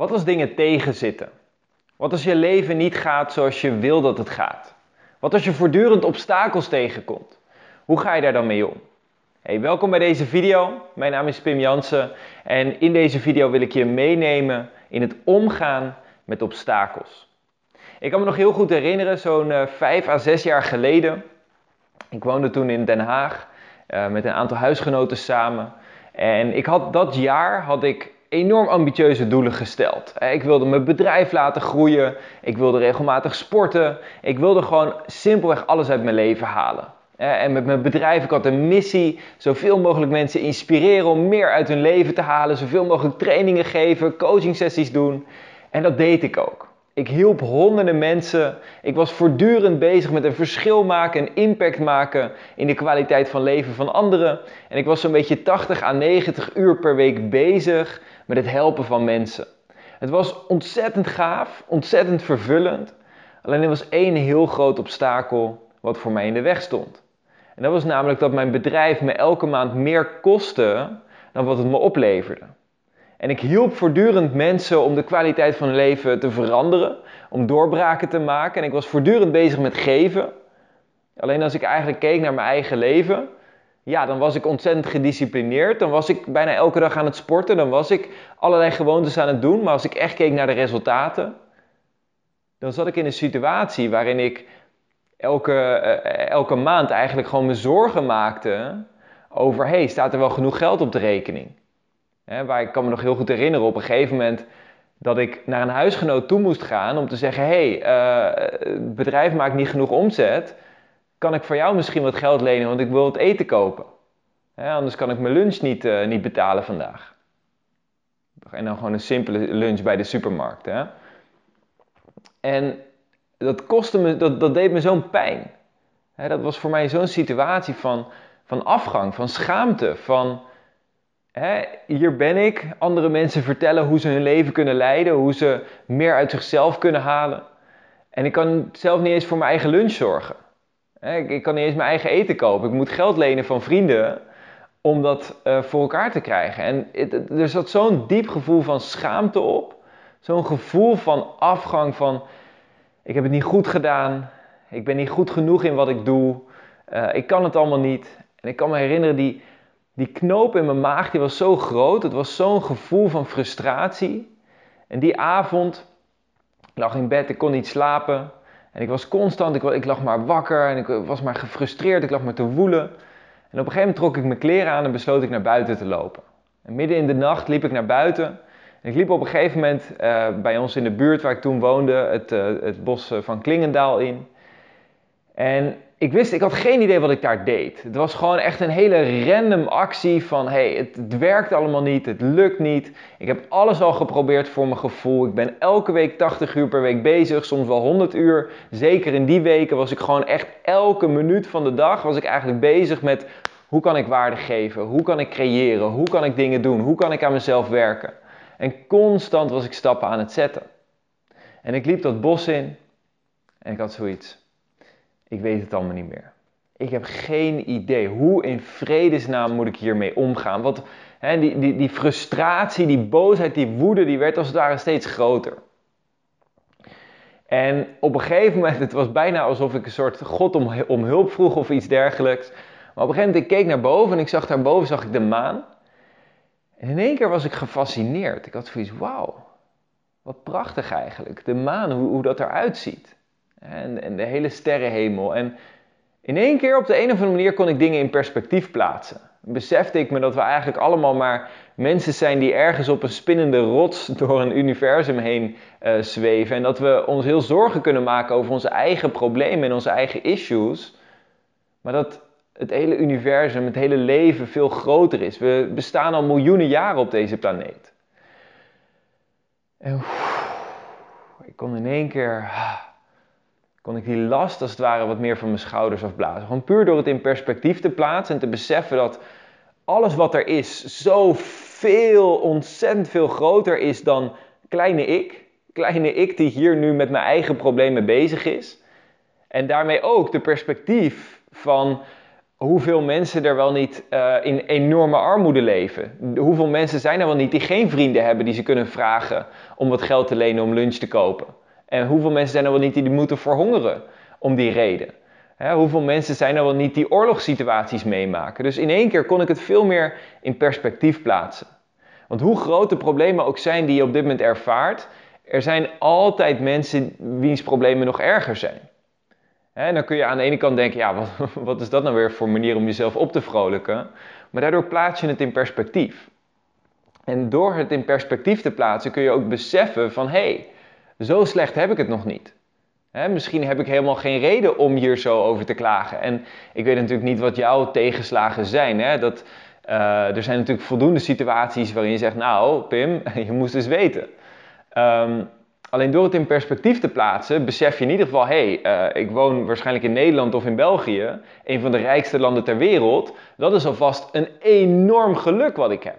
Wat als dingen tegenzitten? Wat als je leven niet gaat zoals je wil dat het gaat? Wat als je voortdurend obstakels tegenkomt? Hoe ga je daar dan mee om? Hey, welkom bij deze video. Mijn naam is Pim Jansen en in deze video wil ik je meenemen in het omgaan met obstakels. Ik kan me nog heel goed herinneren, zo'n uh, vijf à zes jaar geleden. Ik woonde toen in Den Haag uh, met een aantal huisgenoten samen. En ik had dat jaar had ik enorm ambitieuze doelen gesteld. Ik wilde mijn bedrijf laten groeien. Ik wilde regelmatig sporten. Ik wilde gewoon simpelweg alles uit mijn leven halen. En met mijn bedrijf, ik had een missie, zoveel mogelijk mensen inspireren om meer uit hun leven te halen, zoveel mogelijk trainingen geven, coaching sessies doen. En dat deed ik ook. Ik hielp honderden mensen. Ik was voortdurend bezig met een verschil maken, een impact maken in de kwaliteit van leven van anderen. En ik was zo'n beetje 80 à 90 uur per week bezig met het helpen van mensen. Het was ontzettend gaaf, ontzettend vervullend. Alleen er was één heel groot obstakel wat voor mij in de weg stond. En dat was namelijk dat mijn bedrijf me elke maand meer kostte dan wat het me opleverde. En ik hielp voortdurend mensen om de kwaliteit van hun leven te veranderen, om doorbraken te maken. En ik was voortdurend bezig met geven. Alleen als ik eigenlijk keek naar mijn eigen leven, ja, dan was ik ontzettend gedisciplineerd. Dan was ik bijna elke dag aan het sporten. Dan was ik allerlei gewoontes aan het doen. Maar als ik echt keek naar de resultaten, dan zat ik in een situatie waarin ik elke, uh, elke maand eigenlijk gewoon me zorgen maakte over: hey, staat er wel genoeg geld op de rekening? Hè, waar ik kan me nog heel goed herinneren op een gegeven moment dat ik naar een huisgenoot toe moest gaan om te zeggen: hey, uh, het bedrijf maakt niet genoeg omzet kan ik voor jou misschien wat geld lenen, want ik wil het eten kopen. anders kan ik mijn lunch niet, uh, niet betalen vandaag. En dan gewoon een simpele lunch bij de supermarkt. Hè? En dat, kostte me, dat, dat deed me zo'n pijn. dat was voor mij zo'n situatie van, van afgang, van schaamte, van... hier ben ik, andere mensen vertellen hoe ze hun leven kunnen leiden, hoe ze meer uit zichzelf kunnen halen. En ik kan zelf niet eens voor mijn eigen lunch zorgen. Ik, kan niet eens mijn eigen eten kopen. Ik moet geld lenen van vrienden om dat uh, voor elkaar te krijgen. En er zat zo'n diep gevoel van schaamte op. Zo'n gevoel van afgang van ik heb het niet goed gedaan. Ik ben niet goed genoeg in wat ik doe. Uh, ik kan het allemaal niet. En ik kan me herinneren, die, die knoop in mijn maag die was zo groot. Het was zo'n gevoel van frustratie. En die avond, ik lag in bed, ik kon niet slapen. En ik was constant, ik, lag maar wakker en ik was maar gefrustreerd, ik lag maar te woelen. En op een gegeven moment trok ik mijn kleren aan en besloot ik naar buiten te lopen. En midden in de nacht liep ik naar buiten. En ik liep op een gegeven moment uh, bij ons in de buurt waar ik toen woonde, het, uh, het bos van Klingendaal in. En ik wist, ik had geen idee wat ik daar deed. Het was gewoon echt een hele random actie van, hey, het, werkt allemaal niet, het lukt niet. Ik heb alles al geprobeerd voor mijn gevoel. Ik ben elke week 80 uur per week bezig, soms wel 100 uur. Zeker in die weken was ik gewoon echt elke minuut van de dag was ik eigenlijk bezig met hoe kan ik waarde geven? Hoe kan ik creëren? Hoe kan ik dingen doen? Hoe kan ik aan mezelf werken? En constant was ik stappen aan het zetten. En ik liep dat bos in en ik had zoiets ik weet het allemaal niet meer. Ik heb geen idee. Hoe in vredesnaam moet ik hiermee omgaan? Want hè, die, die, die frustratie, die boosheid, die woede, die werd als het ware steeds groter. En op een gegeven moment, het was bijna alsof ik een soort God om, om hulp vroeg of iets dergelijks. Maar op een gegeven moment, ik keek naar boven en ik zag daarboven zag ik de maan. En in één keer was ik gefascineerd. Ik had zoiets, wauw, wat prachtig eigenlijk. De maan, hoe, hoe dat eruit ziet. En, en de hele sterrenhemel. En in één keer op de een of andere manier kon ik dingen in perspectief plaatsen. Besefte ik me dat we eigenlijk allemaal maar mensen zijn die ergens op een spinnende rots door een universum heen uh, zweven. En dat we ons heel zorgen kunnen maken over onze eigen problemen en onze eigen issues. Maar dat het hele universum, het hele leven veel groter is. We bestaan al miljoenen jaren op deze planeet. En ik kon in één keer ah, kon ik die last als het ware wat meer van mijn schouders afblazen. Gewoon puur door het in perspectief te plaatsen en te beseffen dat alles wat er is zo veel, ontzettend veel groter is dan kleine ik. Kleine ik die hier nu met mijn eigen problemen bezig is. En daarmee ook de perspectief van hoeveel mensen er wel niet uh, in enorme armoede leven. Hoeveel mensen zijn er wel niet die geen vrienden hebben die ze kunnen vragen om wat geld te lenen om lunch te kopen. En hoeveel mensen zijn er wel niet die moeten verhongeren om die reden. hoeveel mensen zijn er wel niet die oorlogssituaties meemaken. Dus in één keer kon ik het veel meer in perspectief plaatsen. Want hoe groot de problemen ook zijn die je op dit moment ervaart, er zijn altijd mensen wiens problemen nog erger zijn. En dan kun je aan de ene kant denken, ja, wat, wat, is dat nou weer voor manier om jezelf op te vrolijken? Maar daardoor plaats je het in perspectief. En door het in perspectief te plaatsen kun je ook beseffen van, hé, hey, zo slecht heb ik het nog niet. misschien heb ik helemaal geen reden om hier zo over te klagen. En ik weet natuurlijk niet wat jouw tegenslagen zijn. Dat, uh, er zijn natuurlijk voldoende situaties waarin je zegt, nou Pim, je moest eens weten. Um, Alleen door het in perspectief te plaatsen, besef je in ieder geval: hé, hey, uh, ik woon waarschijnlijk in Nederland of in België, een van de rijkste landen ter wereld. Dat is alvast een enorm geluk wat ik heb.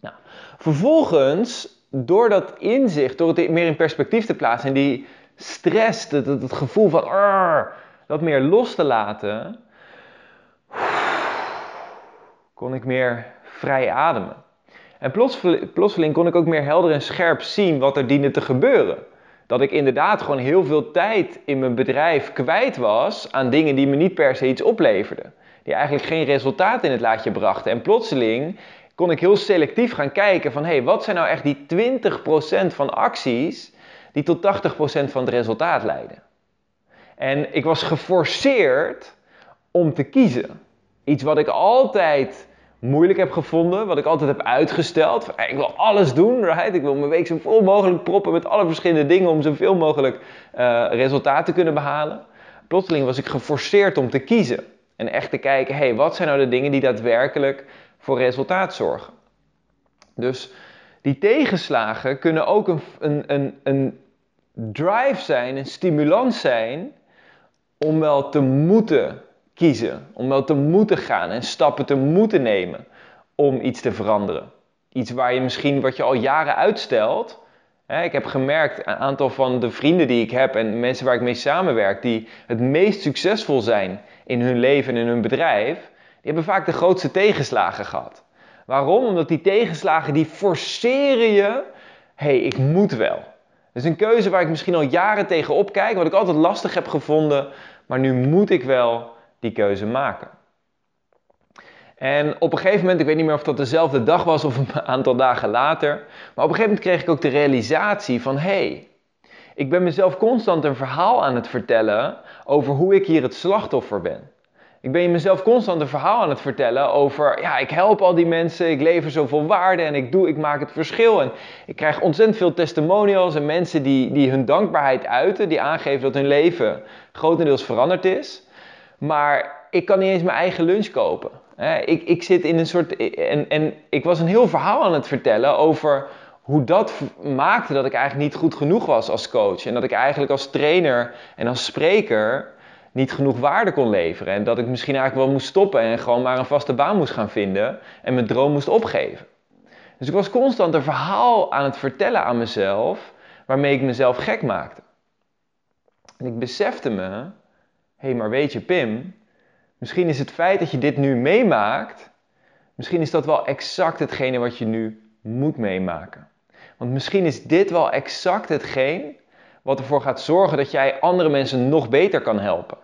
Nou, vervolgens, door dat inzicht, door het meer in perspectief te plaatsen en die stress, het, gevoel van dat meer los te laten, kon ik meer vrij ademen. En plotseling kon ik ook meer helder en scherp zien wat er diende te gebeuren. Dat ik inderdaad gewoon heel veel tijd in mijn bedrijf kwijt was aan dingen die me niet per se iets opleverden. Die eigenlijk geen resultaat in het laadje brachten. En plotseling kon ik heel selectief gaan kijken van hé, hey, wat zijn nou echt die 20% van acties die tot 80% van het resultaat leiden. En ik was geforceerd om te kiezen. Iets wat ik altijd moeilijk heb gevonden, wat ik altijd heb uitgesteld. ik wil alles doen, right? Ik wil mijn week zo vol mogelijk proppen met alle verschillende dingen om zoveel mogelijk uh, resultaat te kunnen behalen. Plotseling was ik geforceerd om te kiezen en echt te kijken, hey, wat zijn nou de dingen die daadwerkelijk voor resultaat zorgen? Dus die tegenslagen kunnen ook een, een, een, een drive zijn, een stimulans zijn om wel te moeten kiezen, om wel te moeten gaan en stappen te moeten nemen om iets te veranderen. Iets waar je misschien wat je al jaren uitstelt. Ik heb gemerkt, een aantal van de vrienden die ik heb en mensen waar ik mee samenwerk, die het meest succesvol zijn in hun leven en in hun bedrijf, hebben vaak de grootste tegenslagen gehad. Waarom? Omdat die tegenslagen die forceren je, hé, hey, ik moet wel. Dat is een keuze waar ik misschien al jaren tegen opkijk, wat ik altijd lastig heb gevonden, maar nu moet ik wel die keuze maken. En op een gegeven moment, ik weet niet meer of dat dezelfde dag was of een aantal dagen later, maar op een gegeven moment kreeg ik ook de realisatie van hé, hey, ik ben mezelf constant een verhaal aan het vertellen over hoe ik hier het slachtoffer ben. Ik ben mezelf constant een verhaal aan het vertellen over, ja, ik help al die mensen, ik lever zoveel waarde en ik doe, ik maak het verschil. En ik krijg ontzettend veel testimonials en mensen die, die hun dankbaarheid uiten, die aangeven dat hun leven grotendeels veranderd is. Maar ik kan niet eens mijn eigen lunch kopen. Ik, ik zit in een soort. En, en ik was een heel verhaal aan het vertellen over hoe dat maakte dat ik eigenlijk niet goed genoeg was als coach. En dat ik eigenlijk als trainer en als spreker niet genoeg waarde kon leveren. En dat ik misschien eigenlijk wel moest stoppen en gewoon maar een vaste baan moest gaan vinden en mijn droom moest opgeven. Dus ik was constant een verhaal aan het vertellen aan mezelf waarmee ik mezelf gek maakte. En ik besefte me hé, hey, maar weet je, Pim, misschien is het feit dat je dit nu meemaakt, misschien is dat wel exact hetgene wat je nu moet meemaken. Want misschien is dit wel exact hetgeen wat ervoor gaat zorgen dat jij andere mensen nog beter kan helpen.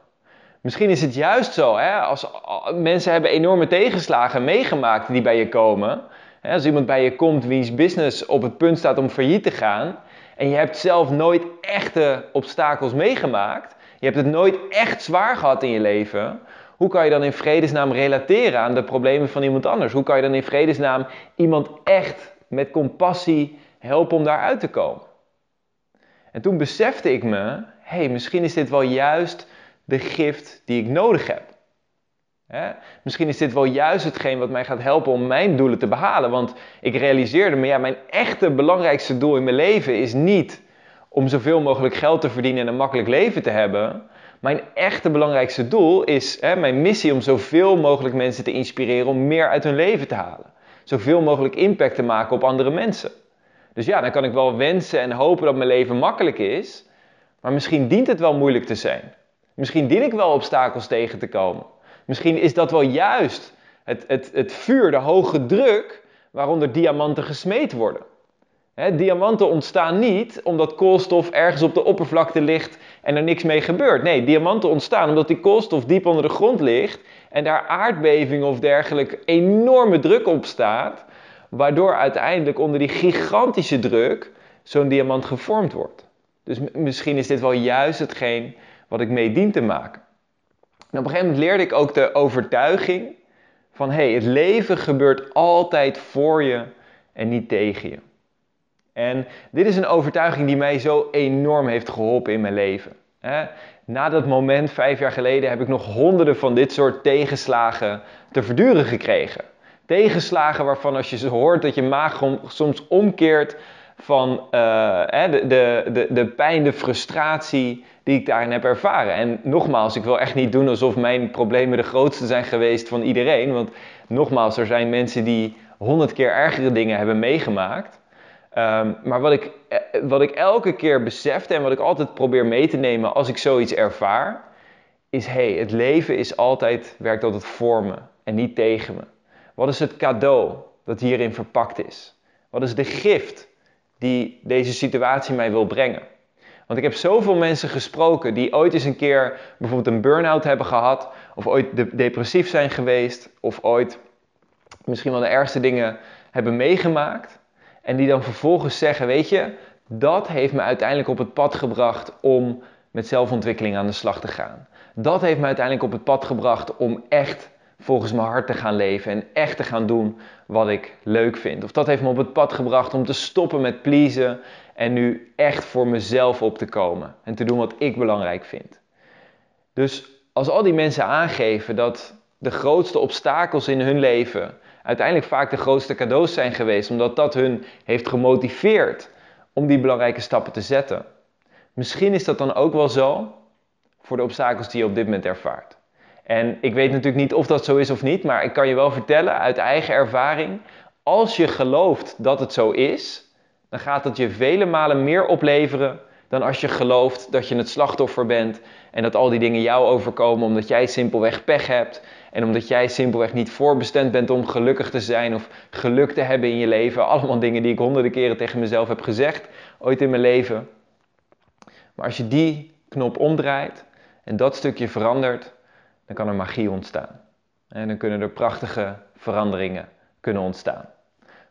Misschien is het juist zo, hè, als mensen hebben enorme tegenslagen meegemaakt die bij je komen. Hè, als iemand bij je komt wiens business op het punt staat om failliet te gaan. En je hebt zelf nooit echte obstakels meegemaakt. Je hebt het nooit echt zwaar gehad in je leven. Hoe kan je dan in vredesnaam relateren aan de problemen van iemand anders? Hoe kan je dan in vredesnaam iemand echt met compassie helpen om daaruit te komen? En toen besefte ik me, hey, misschien is dit wel juist de gift die ik nodig heb. Misschien is dit wel juist hetgeen wat mij gaat helpen om mijn doelen te behalen. Want ik realiseerde me, ja, mijn echte belangrijkste doel in mijn leven is niet om zoveel mogelijk geld te verdienen en een makkelijk leven te hebben. Mijn echte belangrijkste doel is hè, mijn missie om zoveel mogelijk mensen te inspireren om meer uit hun leven te halen. Zoveel mogelijk impact te maken op andere mensen. Dus ja, dan kan ik wel wensen en hopen dat mijn leven makkelijk is, maar misschien dient het wel moeilijk te zijn. Misschien dien ik wel obstakels tegen te komen. Misschien is dat wel juist het, het, het vuur, de hoge druk waaronder diamanten gesmeed worden. diamanten ontstaan niet omdat koolstof ergens op de oppervlakte ligt en er niks mee gebeurt. Nee, diamanten ontstaan omdat die koolstof diep onder de grond ligt en daar aardbevingen of dergelijke enorme druk op staat, waardoor uiteindelijk onder die gigantische druk zo'n diamant gevormd wordt. Dus misschien is dit wel juist hetgeen wat ik mee dien te maken. En op een gegeven moment leerde ik ook de overtuiging van hé, hey, het leven gebeurt altijd voor je en niet tegen je. En dit is een overtuiging die mij zo enorm heeft geholpen in mijn leven. Na dat moment, vijf jaar geleden, heb ik nog honderden van dit soort tegenslagen te verduren gekregen. Tegenslagen waarvan als je ze hoort dat je maag soms omkeert van uh, de, de, de, de pijn, de frustratie die ik daarin heb ervaren. En nogmaals, ik wil echt niet doen alsof mijn problemen de grootste zijn geweest van iedereen. Want nogmaals, er zijn mensen die honderd keer ergere dingen hebben meegemaakt. Ehm, maar wat ik, eh, wat ik elke keer besefte en wat ik altijd probeer mee te nemen als ik zoiets ervaar, is hey, het leven is altijd, werkt altijd voor me en niet tegen me. Wat is het cadeau dat hierin verpakt is? Wat is de gift die deze situatie mij wil brengen? Want ik heb zoveel mensen gesproken die ooit eens een keer bijvoorbeeld een burn-out hebben gehad, of ooit depressief zijn geweest, of ooit misschien wel de ergste dingen hebben meegemaakt. En die dan vervolgens zeggen: Weet je, dat heeft me uiteindelijk op het pad gebracht om met zelfontwikkeling aan de slag te gaan. Dat heeft me uiteindelijk op het pad gebracht om echt volgens mijn hart te gaan leven en echt te gaan doen wat ik leuk vind. Of dat heeft me op het pad gebracht om te stoppen met pleasen en nu echt voor mezelf op te komen en te doen wat ik belangrijk vind. Dus als al die mensen aangeven dat de grootste obstakels in hun leven uiteindelijk vaak de grootste cadeaus zijn geweest, omdat dat hun heeft gemotiveerd om die belangrijke stappen te zetten. Misschien is dat dan ook wel zo voor de obstakels die je op dit moment ervaart. En ik weet natuurlijk niet of dat zo is of niet, maar ik kan je wel vertellen uit eigen ervaring, als je gelooft dat het zo is, dan gaat het je vele malen meer opleveren dan als je gelooft dat je het slachtoffer bent en dat al die dingen jou overkomen omdat jij simpelweg pech hebt en omdat jij simpelweg niet voorbestemd bent om gelukkig te zijn of geluk te hebben in je leven. Allemaal dingen die ik honderden keren tegen mezelf heb gezegd ooit in mijn leven. Maar als je die knop omdraait en dat stukje verandert, dan kan er magie ontstaan. En dan kunnen er prachtige veranderingen kunnen ontstaan.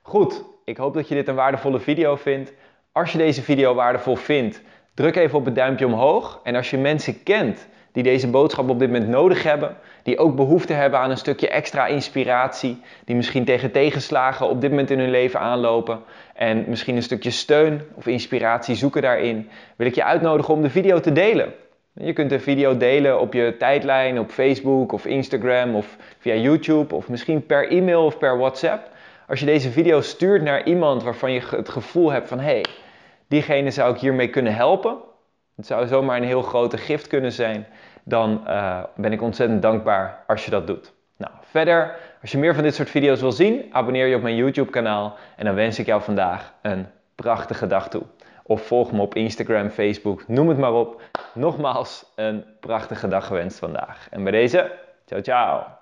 Goed, ik hoop dat je dit een waardevolle video vindt. Als je deze video waardevol vindt, druk even op het duimpje omhoog. En als je mensen kent die deze boodschap op dit moment nodig hebben, die ook behoefte hebben aan een stukje extra inspiratie, die misschien tegen tegenslagen op dit moment in hun leven aanlopen en misschien een stukje steun of inspiratie zoeken daarin, wil ik je uitnodigen om de video te delen. Je kunt de video delen op je tijdlijn, op Facebook of Instagram of via YouTube of misschien per e-mail of per WhatsApp. Als je deze video stuurt naar iemand waarvan je het gevoel hebt van hé, hey, diegene zou ik hiermee kunnen helpen. Het zou zomaar een heel grote gift kunnen zijn. Dan uh, ben ik ontzettend dankbaar als je dat doet. Nou, verder, als je meer van dit soort video's wil zien, abonneer je op mijn YouTube kanaal. En dan wens ik jou vandaag een prachtige dag toe. Of volg me op Instagram, Facebook, noem het maar op. Nogmaals, een prachtige dag gewenst vandaag. En bij deze, ciao ciao.